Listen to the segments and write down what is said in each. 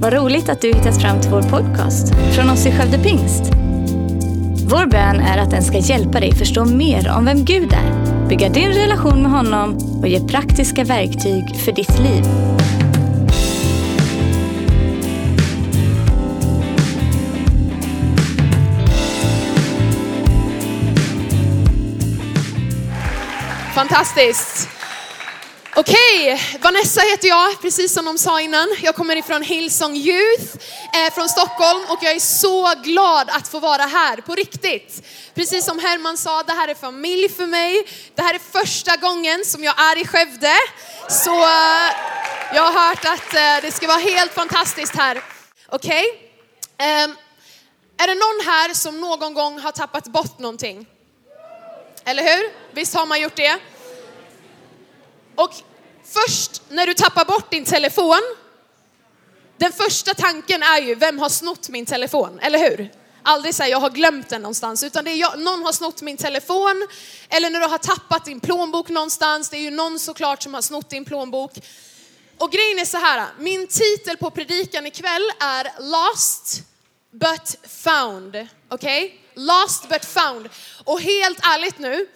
Vad roligt att du hittat fram till vår podcast från oss i Skövde Pingst. Vår bön är att den ska hjälpa dig förstå mer om vem Gud är, bygga din relation med honom och ge praktiska verktyg för ditt liv. Fantastiskt. Okej, Vanessa heter jag, precis som de sa innan. Jag kommer ifrån Hillsong Youth eh, från Stockholm och jag är så glad att få vara här på riktigt. Precis som Herman sa, det här är familj för mig. Det här är första gången som jag är i Skövde. Så eh, jag har hört att eh, det ska vara helt fantastiskt här. Okej? Ehm, är det någon här som någon gång har tappat bort någonting? Eller hur? Visst har man gjort det? Och först när du tappar bort din telefon, den första tanken är ju, vem har snott min telefon? Eller hur? Aldrig säga jag har glömt den någonstans, utan det är jag, någon har snott min telefon, eller när du har tappat din plånbok någonstans, det är ju någon såklart som har snott din plånbok. Och grejen är så här, min titel på predikan ikväll är Lost but found. Okej? Okay? Lost but found. Och helt ärligt nu,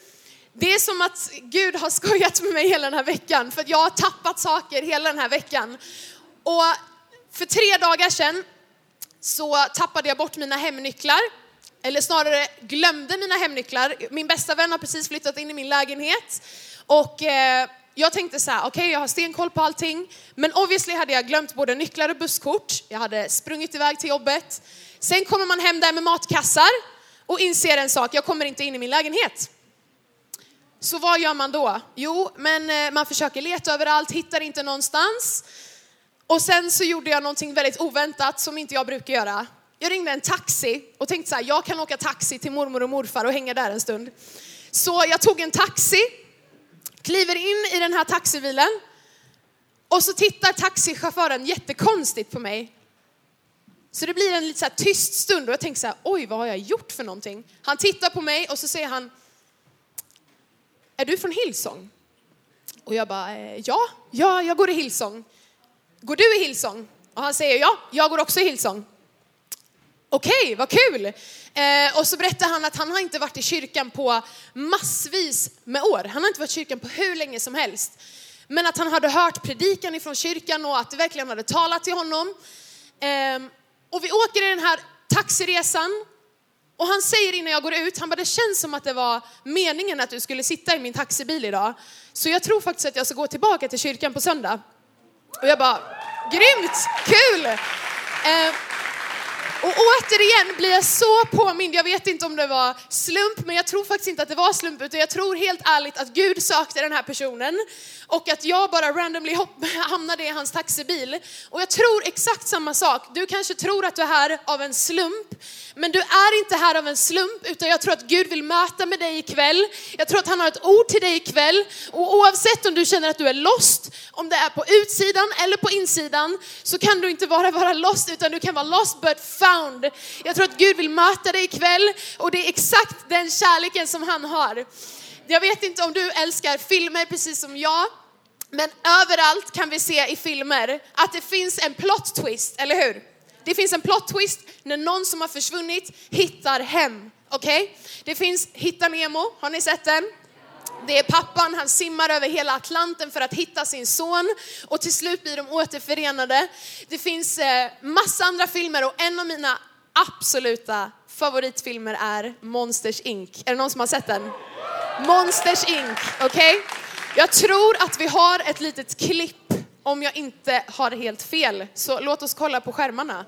det är som att Gud har skojat med mig hela den här veckan, för jag har tappat saker hela den här veckan. Och för tre dagar sedan så tappade jag bort mina hemnycklar, eller snarare glömde mina hemnycklar. Min bästa vän har precis flyttat in i min lägenhet och eh, jag tänkte så här, okej okay, jag har stenkoll på allting, men obviously hade jag glömt både nycklar och busskort. Jag hade sprungit iväg till jobbet. Sen kommer man hem där med matkassar och inser en sak, jag kommer inte in i min lägenhet. Så vad gör man då? Jo, men eh, man försöker leta överallt, hittar inte någonstans. Och sen så gjorde jag någonting väldigt oväntat som inte jag brukar göra. Jag ringde en taxi och tänkte så här, jag kan åka taxi till mormor och morfar och hänga där en stund. Så jag tog en taxi, kliver in i den här taxibilen och så tittar taxichauffören jättekonstigt på mig. Så det blir en lite så tyst stund och jag tänker så här, oj vad har jag gjort för någonting? Han tittar på mig och så säger han, är du från Hillsong? Och jag bara, eh, ja, ja, jag går i Hillsong. Går du i Hillsong? Och han säger, ja, jag går också i Hillsong. Okej, okay, vad kul! Eh, och så berättar han att han har inte varit i kyrkan på massvis med år. Han har inte varit i kyrkan på hur länge som helst. Men att han hade hört predikan ifrån kyrkan och att det verkligen hade talat till honom. Eh, och vi åker i den här taxiresan och han säger innan jag går ut, han bara det känns som att det var meningen att du skulle sitta i min taxibil idag. Så jag tror faktiskt att jag ska gå tillbaka till kyrkan på söndag. Och jag bara, grymt, kul! Eh, och återigen blir jag så påmind, jag vet inte om det var slump, men jag tror faktiskt inte att det var slump, utan jag tror helt ärligt att Gud sökte den här personen och att jag bara randomly hamnade i hans taxibil. Och jag tror exakt samma sak. Du kanske tror att du är här av en slump, men du är inte här av en slump, utan jag tror att Gud vill möta med dig ikväll. Jag tror att han har ett ord till dig ikväll. Och oavsett om du känner att du är lost, om det är på utsidan eller på insidan, så kan du inte bara vara lost, utan du kan vara lost but found. Jag tror att Gud vill möta dig ikväll och det är exakt den kärleken som han har. Jag vet inte om du älskar filmer precis som jag, men överallt kan vi se i filmer att det finns en plot twist, eller hur? Det finns en plot twist när någon som har försvunnit hittar hem. Okej? Okay? Det finns Hitta Nemo, har ni sett den? Det är pappan, han simmar över hela Atlanten för att hitta sin son och till slut blir de återförenade. Det finns eh, massa andra filmer och en av mina absoluta favoritfilmer är Monsters Inc. Är det någon som har sett den? Monsters Inc. Okej? Okay? Jag tror att vi har ett litet klipp om jag inte har helt fel. Så låt oss kolla på skärmarna.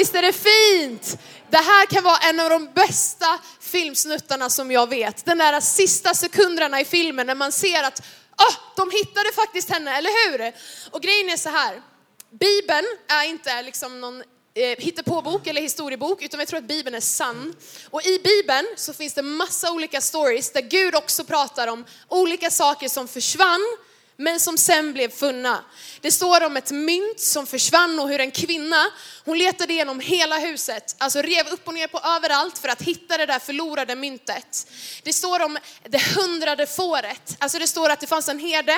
Visst är det fint? Det här kan vara en av de bästa filmsnuttarna som jag vet. Den där sista sekunderna i filmen när man ser att oh, de hittade faktiskt henne, eller hur? Och grejen är så här, Bibeln är inte liksom någon eh, hittepåbok eller historiebok, utan jag tror att Bibeln är sann. Och i Bibeln så finns det massa olika stories där Gud också pratar om olika saker som försvann, men som sen blev funna. Det står om ett mynt som försvann och hur en kvinna, hon letade igenom hela huset, alltså rev upp och ner på överallt för att hitta det där förlorade myntet. Det står om det hundrade fåret, alltså det står att det fanns en herde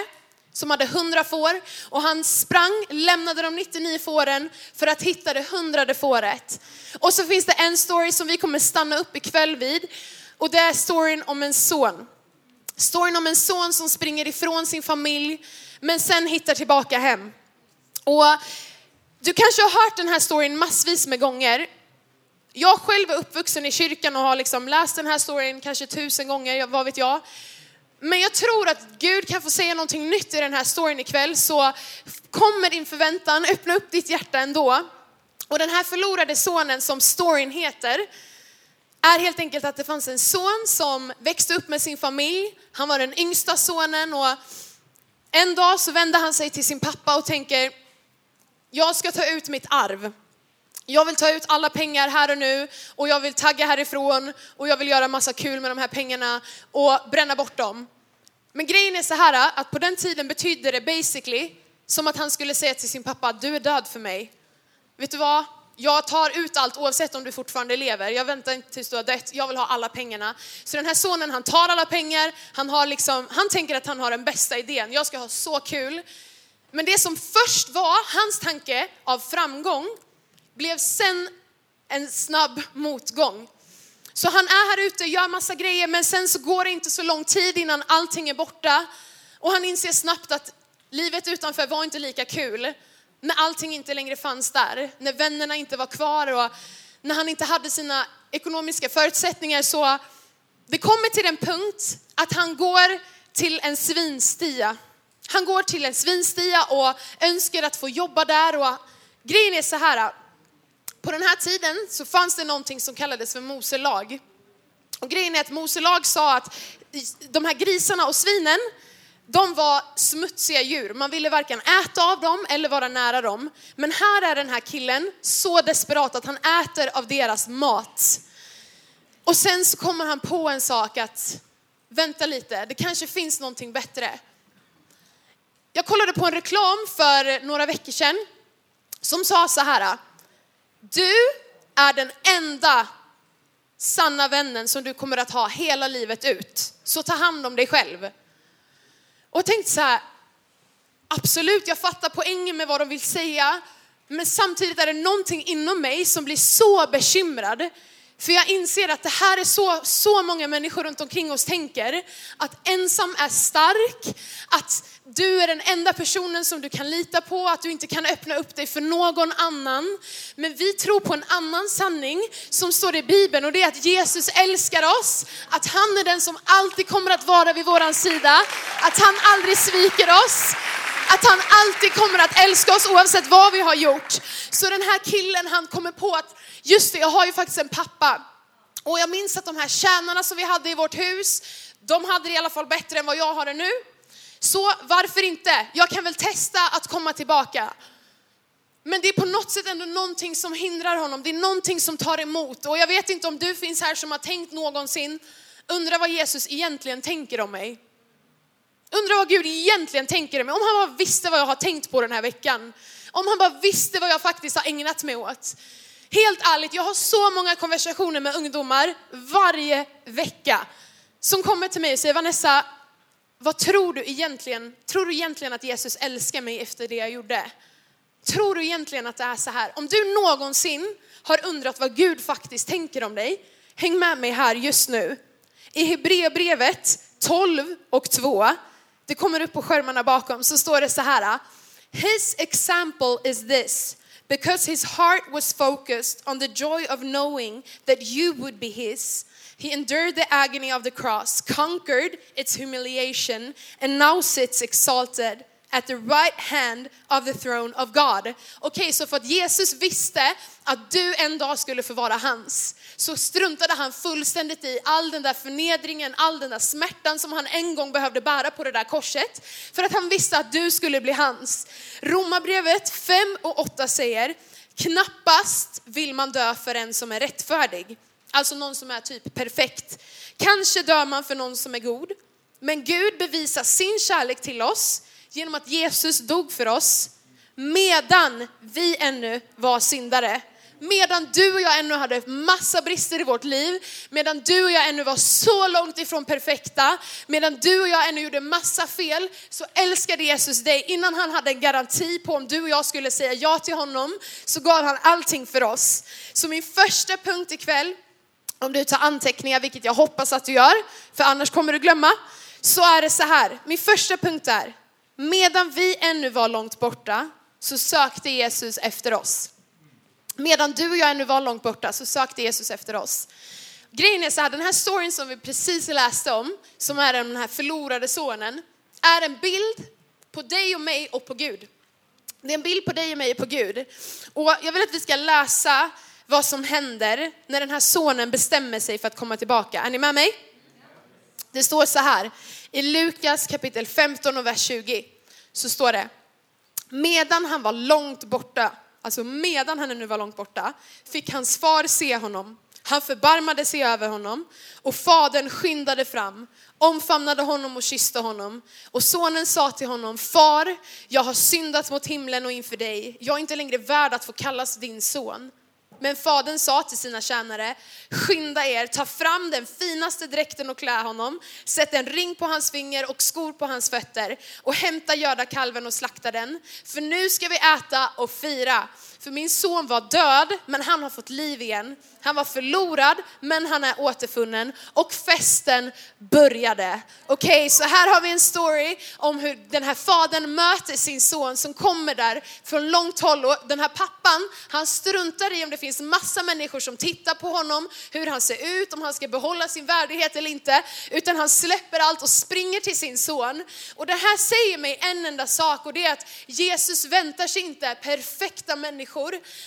som hade hundra får och han sprang, lämnade de 99 fåren för att hitta det hundrade fåret. Och så finns det en story som vi kommer stanna upp ikväll vid och det är storyn om en son. Storyn om en son som springer ifrån sin familj men sen hittar tillbaka hem. Och du kanske har hört den här storyn massvis med gånger. Jag själv är uppvuxen i kyrkan och har liksom läst den här storyn kanske tusen gånger, vad vet jag. Men jag tror att Gud kan få säga någonting nytt i den här storyn ikväll, så kom med din förväntan, öppna upp ditt hjärta ändå. Och den här förlorade sonen som storyn heter, är helt enkelt att det fanns en son som växte upp med sin familj. Han var den yngsta sonen och en dag så vände han sig till sin pappa och tänker, jag ska ta ut mitt arv. Jag vill ta ut alla pengar här och nu och jag vill tagga härifrån och jag vill göra massa kul med de här pengarna och bränna bort dem. Men grejen är så här att på den tiden betydde det basically som att han skulle säga till sin pappa, du är död för mig. Vet du vad? Jag tar ut allt oavsett om du fortfarande lever. Jag väntar inte tills du har dött. Jag vill ha alla pengarna. Så den här sonen, han tar alla pengar. Han, har liksom, han tänker att han har den bästa idén. Jag ska ha så kul. Men det som först var hans tanke av framgång blev sen en snabb motgång. Så han är här ute, gör massa grejer, men sen så går det inte så lång tid innan allting är borta. Och han inser snabbt att livet utanför var inte lika kul. När allting inte längre fanns där, när vännerna inte var kvar och när han inte hade sina ekonomiska förutsättningar så det kommer till en punkt att han går till en svinstia. Han går till en svinstia och önskar att få jobba där och grejen är så här, på den här tiden så fanns det någonting som kallades för Mose lag. Och grejen är att Mose lag sa att de här grisarna och svinen, de var smutsiga djur. Man ville varken äta av dem eller vara nära dem. Men här är den här killen så desperat att han äter av deras mat. Och sen så kommer han på en sak att, vänta lite, det kanske finns någonting bättre. Jag kollade på en reklam för några veckor sedan som sa så här, du är den enda sanna vännen som du kommer att ha hela livet ut. Så ta hand om dig själv. Och jag tänkte så här, absolut jag fattar poängen med vad de vill säga, men samtidigt är det någonting inom mig som blir så bekymrad för jag inser att det här är så, så många människor runt omkring oss tänker. Att ensam är stark, att du är den enda personen som du kan lita på, att du inte kan öppna upp dig för någon annan. Men vi tror på en annan sanning som står i Bibeln och det är att Jesus älskar oss, att han är den som alltid kommer att vara vid våran sida, att han aldrig sviker oss, att han alltid kommer att älska oss oavsett vad vi har gjort. Så den här killen han kommer på att just det, jag har ju faktiskt en pappa. Och jag minns att de här tjänarna som vi hade i vårt hus, de hade det i alla fall bättre än vad jag har det nu. Så varför inte? Jag kan väl testa att komma tillbaka. Men det är på något sätt ändå någonting som hindrar honom. Det är någonting som tar emot. Och jag vet inte om du finns här som har tänkt någonsin, undrar vad Jesus egentligen tänker om mig. Undrar vad Gud egentligen tänker om mig. Om han bara visste vad jag har tänkt på den här veckan. Om han bara visste vad jag faktiskt har ägnat mig åt. Helt ärligt, jag har så många konversationer med ungdomar varje vecka som kommer till mig och säger Vanessa, vad tror du egentligen? Tror du egentligen att Jesus älskar mig efter det jag gjorde? Tror du egentligen att det är så här? Om du någonsin har undrat vad Gud faktiskt tänker om dig, häng med mig här just nu. I Hebreerbrevet 12 och 2, det kommer upp på skärmarna bakom, så står det så här. His example is this. Because his heart was focused on the joy of knowing that you would be his, he endured the agony of the cross, conquered its humiliation, and now sits exalted at the right hand of the throne of God. Okej, okay, så för att Jesus visste att du en dag skulle få vara hans, så struntade han fullständigt i all den där förnedringen, all den där smärtan som han en gång behövde bära på det där korset, för att han visste att du skulle bli hans. Romarbrevet 5 och 8 säger, Knappast vill man dö för en som är rättfärdig, alltså någon som är typ perfekt. Kanske dör man för någon som är god, men Gud bevisar sin kärlek till oss genom att Jesus dog för oss medan vi ännu var syndare. Medan du och jag ännu hade massa brister i vårt liv, medan du och jag ännu var så långt ifrån perfekta, medan du och jag ännu gjorde massa fel, så älskade Jesus dig. Innan han hade en garanti på om du och jag skulle säga ja till honom, så gav han allting för oss. Så min första punkt ikväll, om du tar anteckningar, vilket jag hoppas att du gör, för annars kommer du glömma, så är det så här. Min första punkt är, medan vi ännu var långt borta, så sökte Jesus efter oss. Medan du och jag ännu var långt borta så sökte Jesus efter oss. Grejen är så här, den här storyn som vi precis läste om, som är den här förlorade sonen, är en bild på dig och mig och på Gud. Det är en bild på dig och mig och på Gud. Och jag vill att vi ska läsa vad som händer när den här sonen bestämmer sig för att komma tillbaka. Är ni med mig? Det står så här i Lukas kapitel 15 och vers 20 så står det medan han var långt borta alltså medan han nu var långt borta, fick hans far se honom. Han förbarmade sig över honom och fadern skyndade fram, omfamnade honom och kysste honom. Och sonen sa till honom, far, jag har syndat mot himlen och inför dig. Jag är inte längre värd att få kallas din son. Men fadern sa till sina tjänare, skynda er, ta fram den finaste dräkten och klä honom, sätt en ring på hans finger och skor på hans fötter och hämta gödakalven och slakta den. För nu ska vi äta och fira. För min son var död, men han har fått liv igen. Han var förlorad, men han är återfunnen. Och festen började. Okej, okay, så här har vi en story om hur den här fadern möter sin son som kommer där från långt håll. Och den här pappan, han struntar i om det finns massa människor som tittar på honom, hur han ser ut, om han ska behålla sin värdighet eller inte. Utan han släpper allt och springer till sin son. Och det här säger mig en enda sak och det är att Jesus väntar sig inte perfekta människor.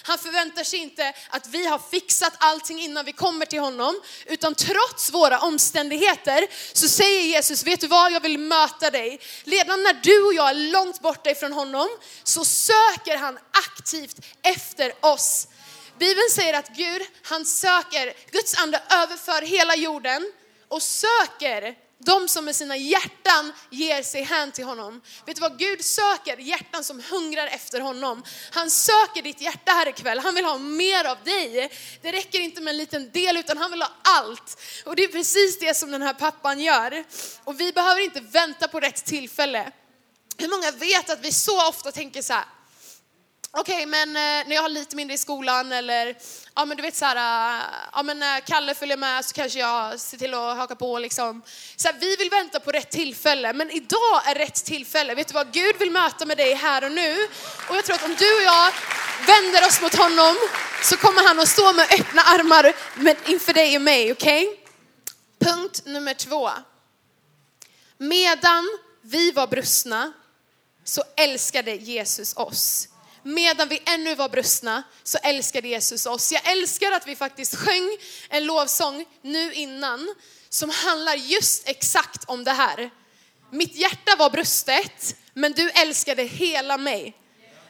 Han förväntar sig inte att vi har fixat allting innan vi kommer till honom. Utan trots våra omständigheter så säger Jesus, vet du vad, jag vill möta dig. Redan när du och jag är långt borta ifrån honom så söker han aktivt efter oss. Bibeln säger att Gud, han söker, Guds ande överför hela jorden och söker de som med sina hjärtan ger sig hän till honom. Vet du vad Gud söker? Hjärtan som hungrar efter honom. Han söker ditt hjärta här ikväll. Han vill ha mer av dig. Det räcker inte med en liten del utan han vill ha allt. Och det är precis det som den här pappan gör. Och vi behöver inte vänta på rätt tillfälle. Hur många vet att vi så ofta tänker så här, okej okay, men eh, när jag har lite mindre i skolan eller ja men du vet så här, eh, ja men när Kalle följer med så kanske jag ser till att haka på liksom. Så här, vi vill vänta på rätt tillfälle, men idag är rätt tillfälle. Vet du vad? Gud vill möta med dig här och nu. Och jag tror att om du och jag vänder oss mot honom så kommer han att stå med öppna armar inför dig och mig, okej? Okay? Punkt nummer två. Medan vi var brustna så älskade Jesus oss medan vi ännu var brustna så älskade Jesus oss. Jag älskar att vi faktiskt sjöng en lovsång nu innan som handlar just exakt om det här. Mitt hjärta var brustet, men du älskade hela mig.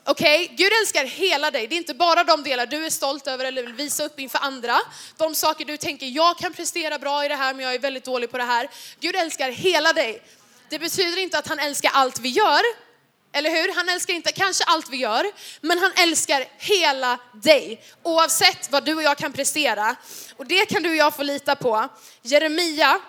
Okej, okay? Gud älskar hela dig. Det är inte bara de delar du är stolt över eller vill visa upp inför andra. De saker du tänker, jag kan prestera bra i det här men jag är väldigt dålig på det här. Gud älskar hela dig. Det betyder inte att han älskar allt vi gör, eller hur? Han älskar inte kanske allt vi gör, men han älskar hela dig. Oavsett vad du och jag kan prestera. Och det kan du och jag få lita på. Jeremia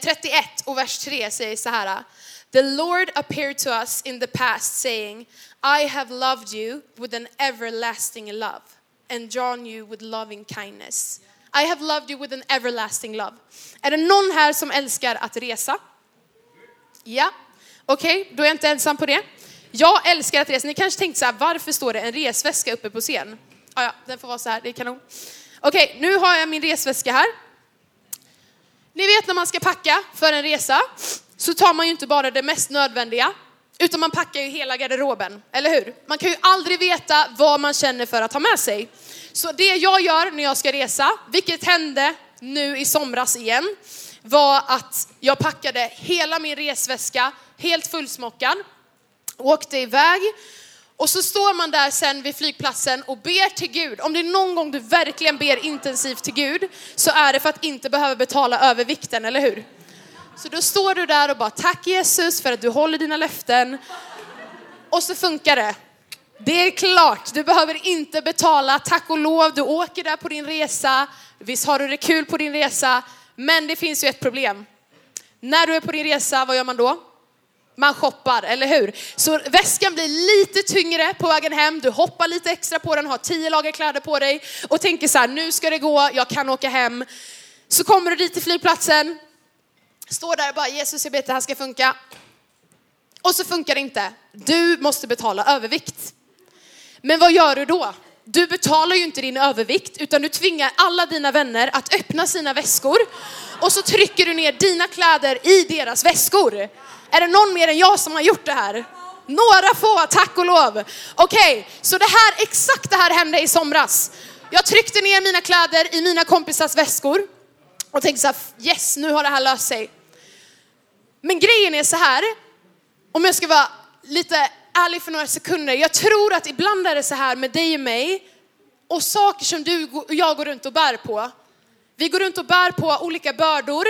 31 eh, och vers 3 säger så här. The Lord appeared to us in the past saying, I have loved you with an everlasting love and drawn you with loving kindness. I have loved you with an everlasting love. Är det någon här som älskar att resa? Ja, Okej, okay, då är jag inte ensam på det. Jag älskar att resa. Ni kanske tänkte så här, varför står det en resväska uppe på scen? Ah, ja, den får vara så här, det är kanon. Okej, okay, nu har jag min resväska här. Ni vet när man ska packa för en resa så tar man ju inte bara det mest nödvändiga, utan man packar ju hela garderoben, eller hur? Man kan ju aldrig veta vad man känner för att ha med sig. Så det jag gör när jag ska resa, vilket hände nu i somras igen, var att jag packade hela min resväska helt fullsmockad, åkte iväg Och så står man där sen vid flygplatsen och ber till Gud. Om det är någon gång du verkligen ber intensivt till Gud så är det för att inte behöva betala övervikten, eller hur? Så då står du där och bara tack Jesus för att du håller dina löften. Och så funkar det. Det är klart, du behöver inte betala, tack och lov, du åker där på din resa. Visst har du det kul på din resa, men det finns ju ett problem. När du är på din resa, vad gör man då? Man shoppar, eller hur? Så väskan blir lite tyngre på vägen hem, du hoppar lite extra på den, har tio lager kläder på dig och tänker så här, nu ska det gå, jag kan åka hem. Så kommer du dit till flygplatsen, står där och bara, Jesus jag vet att det här ska funka. Och så funkar det inte. Du måste betala övervikt. Men vad gör du då? Du betalar ju inte din övervikt utan du tvingar alla dina vänner att öppna sina väskor och så trycker du ner dina kläder i deras väskor. Är det någon mer än jag som har gjort det här? Några få, tack och lov. Okej, okay, så det här, exakt det här hände i somras. Jag tryckte ner mina kläder i mina kompisars väskor och tänkte så här, yes, nu har det här löst sig. Men grejen är så här, om jag ska vara lite ärlig för några sekunder. Jag tror att ibland är det så här med dig och mig och saker som du och jag går runt och bär på. Vi går runt och bär på olika bördor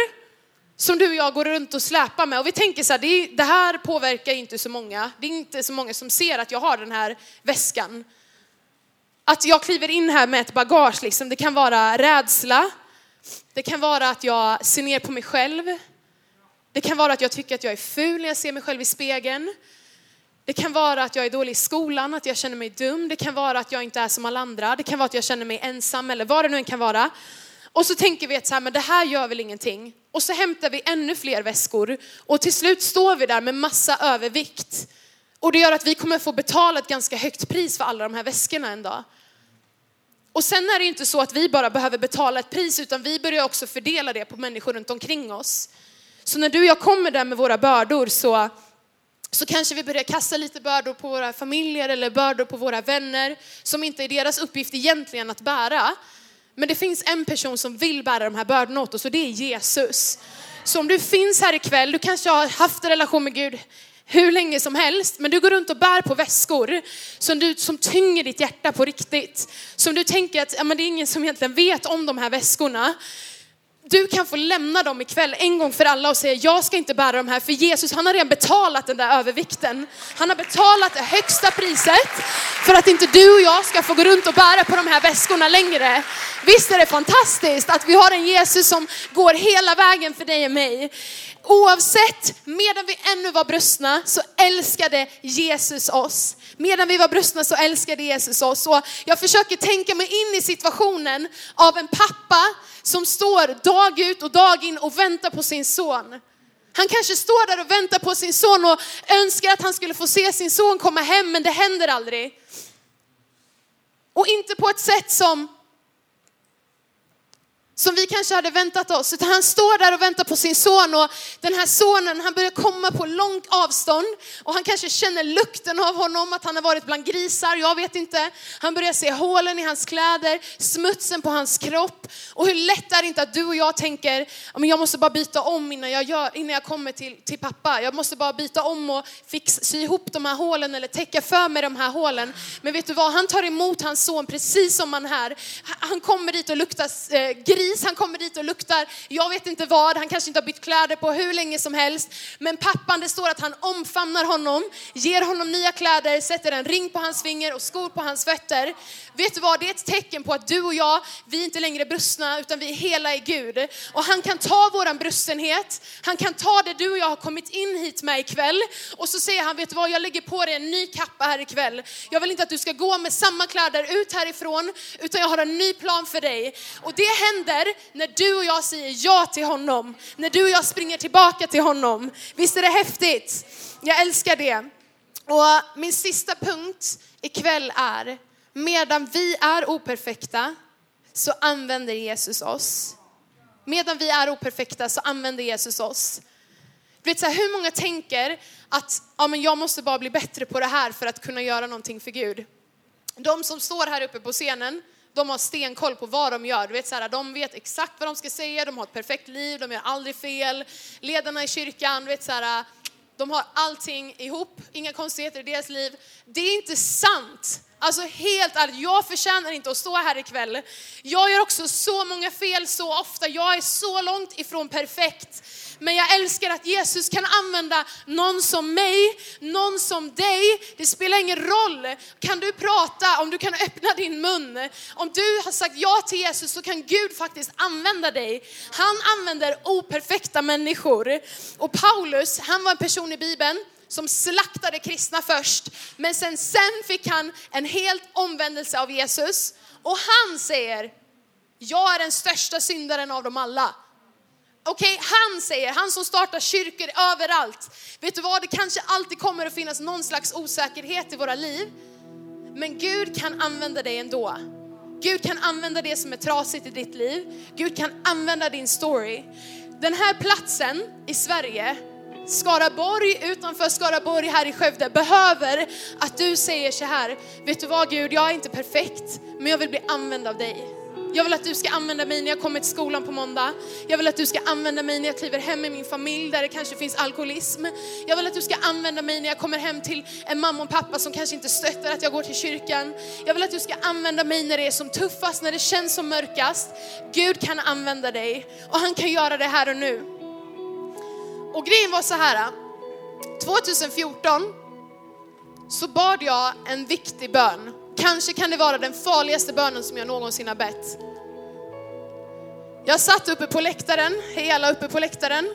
som du och jag går runt och släpar med. Och vi tänker så här, det, här påverkar inte så många. Det är inte så många som ser att jag har den här väskan. Att jag kliver in här med ett bagage, liksom. det kan vara rädsla. Det kan vara att jag ser ner på mig själv. Det kan vara att jag tycker att jag är ful när jag ser mig själv i spegeln. Det kan vara att jag är dålig i skolan, att jag känner mig dum. Det kan vara att jag inte är som alla andra. Det kan vara att jag känner mig ensam eller vad det nu än kan vara. Och så tänker vi att så här, men det här gör väl ingenting. Och så hämtar vi ännu fler väskor och till slut står vi där med massa övervikt. Och det gör att vi kommer få betala ett ganska högt pris för alla de här väskorna en dag. Och sen är det inte så att vi bara behöver betala ett pris utan vi börjar också fördela det på människor runt omkring oss. Så när du och jag kommer där med våra bördor så, så kanske vi börjar kasta lite bördor på våra familjer eller bördor på våra vänner som inte är deras uppgift egentligen att bära. Men det finns en person som vill bära de här bördorna åt oss och det är Jesus. Så om du finns här ikväll, du kanske har haft en relation med Gud hur länge som helst, men du går runt och bär på väskor som, du, som tynger ditt hjärta på riktigt. Som du tänker att ja, men det är ingen som egentligen vet om de här väskorna du kan få lämna dem ikväll en gång för alla och säga jag ska inte bära de här för Jesus han har redan betalat den där övervikten. Han har betalat det högsta priset för att inte du och jag ska få gå runt och bära på de här väskorna längre. Visst är det fantastiskt att vi har en Jesus som går hela vägen för dig och mig. Oavsett, medan vi ännu var brustna så älskade Jesus oss. Medan vi var brustna så älskade Jesus oss. Och jag försöker tänka mig in i situationen av en pappa som står dag ut och dag in och väntar på sin son. Han kanske står där och väntar på sin son och önskar att han skulle få se sin son komma hem, men det händer aldrig. Och inte på ett sätt som som vi kanske hade väntat oss. Utan han står där och väntar på sin son och den här sonen han börjar komma på långt avstånd och han kanske känner lukten av honom, att han har varit bland grisar, jag vet inte. Han börjar se hålen i hans kläder, smutsen på hans kropp och hur lätt är det inte att du och jag tänker, jag måste bara byta om innan jag, gör, innan jag kommer till, till pappa. Jag måste bara byta om och fix, sy ihop de här hålen eller täcka för mig de här hålen. Men vet du vad, han tar emot hans son precis som han är. Han kommer dit och luktar eh, gris gris, han kommer dit och luktar, jag vet inte vad, han kanske inte har bytt kläder på hur länge som helst. Men pappan, det står att han omfamnar honom, ger honom nya kläder, sätter en ring på hans finger och skor på hans fötter. Vet du vad, det är ett tecken på att du och jag, vi är inte längre brustna utan vi är hela i Gud. Och han kan ta våran brustenhet, han kan ta det du och jag har kommit in hit med ikväll och så säger han, vet du vad, jag lägger på dig en ny kappa här ikväll. Jag vill inte att du ska gå med samma kläder ut härifrån utan jag har en ny plan för dig. Och det händer händer när du och jag säger ja till honom. När du och jag springer tillbaka till honom. Visst är det häftigt? Jag älskar det. Och min sista punkt ikväll är, medan vi är operfekta så använder Jesus oss. Medan vi är operfekta så använder Jesus oss. Du vet, så här, hur många tänker att ja, men jag måste bara bli bättre på det här för att kunna göra någonting för Gud? De som står här uppe på scenen, de har stenkoll på vad de gör. Du vet, så här, de vet exakt vad de ska säga, de har ett perfekt liv, de gör aldrig fel. Ledarna i kyrkan, du vet, så här, de har allting ihop, inga konstigheter i deras liv. Det är inte sant. Alltså helt ärligt, jag förtjänar inte att stå här ikväll. Jag gör också så många fel så ofta, jag är så långt ifrån perfekt. Men jag älskar att Jesus kan använda någon som mig, någon som dig. Det spelar ingen roll. Kan du prata, om du kan öppna din mun. Om du har sagt ja till Jesus så kan Gud faktiskt använda dig. Han använder operfekta människor. Och Paulus, han var en person i Bibeln som slaktade kristna först, men sen, sen fick han en helt omvändelse av Jesus. Och han säger, jag är den största syndaren av dem alla. Okej, okay, han säger, han som startar kyrkor överallt. Vet du vad, det kanske alltid kommer att finnas någon slags osäkerhet i våra liv. Men Gud kan använda dig ändå. Gud kan använda det som är trasigt i ditt liv. Gud kan använda din story. Den här platsen i Sverige, Skaraborg, utanför Skaraborg här i Skövde, behöver att du säger så här, vet du vad Gud, jag är inte perfekt, men jag vill bli använd av dig. Jag vill att du ska använda mig när jag kommer till skolan på måndag. Jag vill att du ska använda mig när jag kliver hem i min familj där det kanske finns alkoholism. Jag vill att du ska använda mig när jag kommer hem till en mamma och pappa som kanske inte stöttar att jag går till kyrkan. Jag vill att du ska använda mig när det är som tuffast, när det känns som mörkast. Gud kan använda dig och han kan göra det här och nu. Och grejen var så här, äh, 2014 så bad jag en viktig bön Kanske kan det vara den farligaste bönen som jag någonsin har bett. Jag satt uppe på läktaren, hela uppe på läktaren.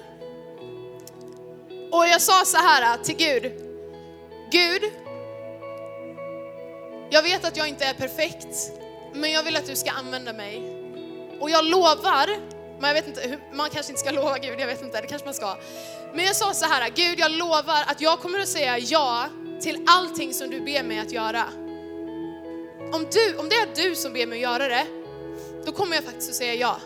Och jag sa så här äh, till Gud. Gud, jag vet att jag inte är perfekt, men jag vill att du ska använda mig. Och jag lovar, men jag vet inte, man kanske inte ska lova Gud, jag vet inte, det kanske man ska. Men jag sa så här, Gud jag lovar att jag kommer att säga ja till allting som du ber mig att göra om, du, om det är du som ber mig att göra det, då kommer jag faktiskt att säga ja.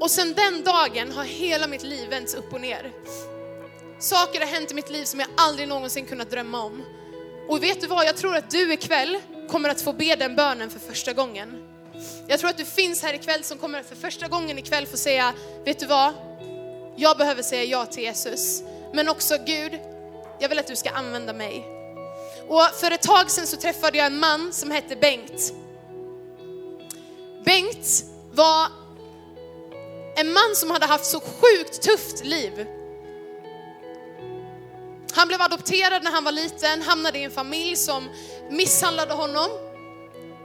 Och sen den dagen har hela mitt liv vänts upp och ner. Saker har hänt i mitt liv som jag aldrig någonsin kunnat drömma om. Och vet du vad, jag tror att du ikväll kommer att få be den bönen för första gången. Jag tror att du finns här ikväll som kommer för första gången ikväll få säga, vet du vad? Jag behöver säga ja till Jesus. Men också Gud, jag vill att du ska använda mig. Och för ett tag sedan så träffade jag en man som hette Bengt. Bengt var en man som hade haft så sjukt tufft liv. Han blev adopterad när han var liten, hamnade i en familj som misshandlade honom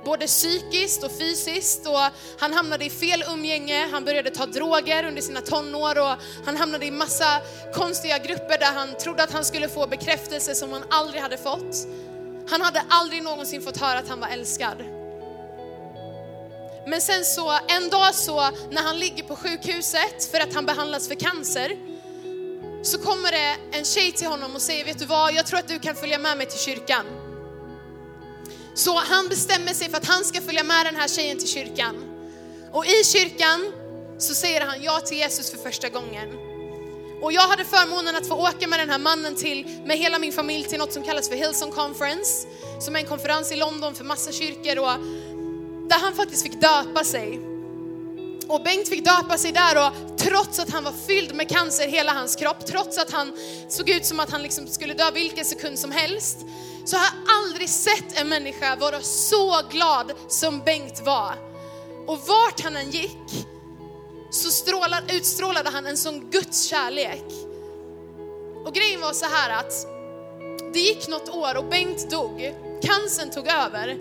både psykiskt och fysiskt och han hamnade i fel umgänge, han började ta droger under sina tonår och han hamnade i massa konstiga grupper där han trodde att han skulle få bekräftelse som han aldrig hade fått. Han hade aldrig någonsin fått höra att han var älskad. Men sen så, en dag så när han ligger på sjukhuset för att han behandlas för cancer, så kommer det en tjej till honom och säger, vet du vad, jag tror att du kan följa med mig till kyrkan. Så han bestämmer sig för att han ska följa med den här tjejen till kyrkan. Och i kyrkan så säger han ja till Jesus för första gången. Och jag hade förmånen att få åka med den här mannen till, med hela min familj till något som kallas för Hillsong Conference, som är en konferens i London för massa kyrkor och där han faktiskt fick döpa sig. Och Bengt fick döpa sig där och trots att han var fylld med cancer hela hans kropp, trots att han såg ut som att han liksom skulle dö vilken sekund som helst, så har jag aldrig sett en människa vara så glad som Bengt var. Och vart han än gick så strålade, utstrålade han en sån Guds kärlek. Och grejen var så här att det gick något år och Bengt dog. Cancern tog över.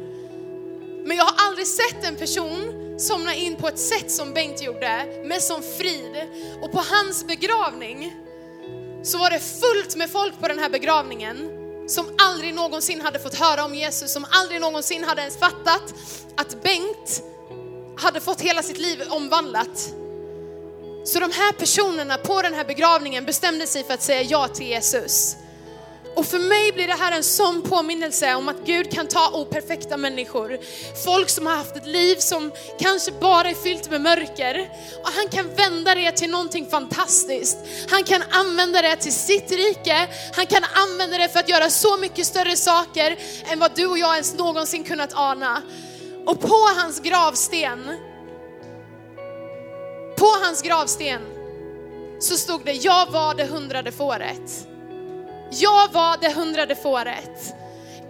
Men jag har aldrig sett en person somna in på ett sätt som Bengt gjorde, med sån frid. Och på hans begravning så var det fullt med folk på den här begravningen som aldrig någonsin hade fått höra om Jesus, som aldrig någonsin hade ens fattat att Bengt hade fått hela sitt liv omvandlat. Så de här personerna på den här begravningen bestämde sig för att säga ja till Jesus. Och för mig blir det här en sån påminnelse om att Gud kan ta operfekta människor, folk som har haft ett liv som kanske bara är fyllt med mörker och han kan vända det till någonting fantastiskt. Han kan använda det till sitt rike, han kan använda det för att göra så mycket större saker än vad du och jag ens någonsin kunnat ana. Och på hans gravsten, på hans gravsten så stod det, jag var det hundrade fåret. Jag var det hundrade fåret.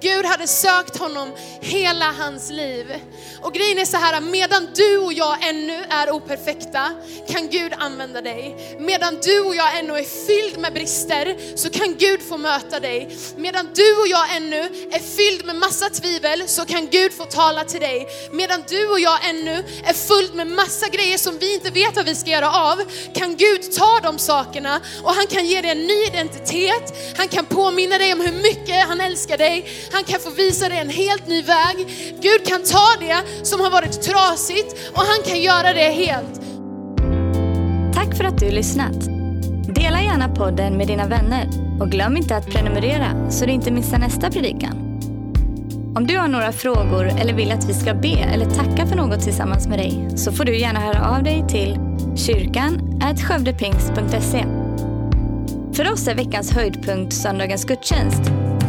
Gud hade sökt honom hela hans liv. Och grejen är så här, medan du och jag ännu är operfekta kan Gud använda dig. Medan du och jag ännu är fylld med brister så kan Gud få möta dig. Medan du och jag ännu är fylld med massa tvivel så kan Gud få tala till dig. Medan du och jag ännu är fylld med massa grejer som vi inte vet vad vi ska göra av kan Gud ta de sakerna och han kan ge dig en ny identitet. Han kan påminna dig om hur mycket han älskar dig. Han kan få visa dig en helt ny väg. Gud kan ta det som har varit trasigt och han kan göra det helt. Tack för att du lyssnat. Dela gärna podden med dina vänner och glöm inte att prenumerera så du inte missar nästa predikan. Om du har några frågor eller vill att vi ska be eller tacka för något tillsammans med dig så får du gärna höra av dig till kyrkan skövdepingst.se. För oss är veckans höjdpunkt söndagens gudstjänst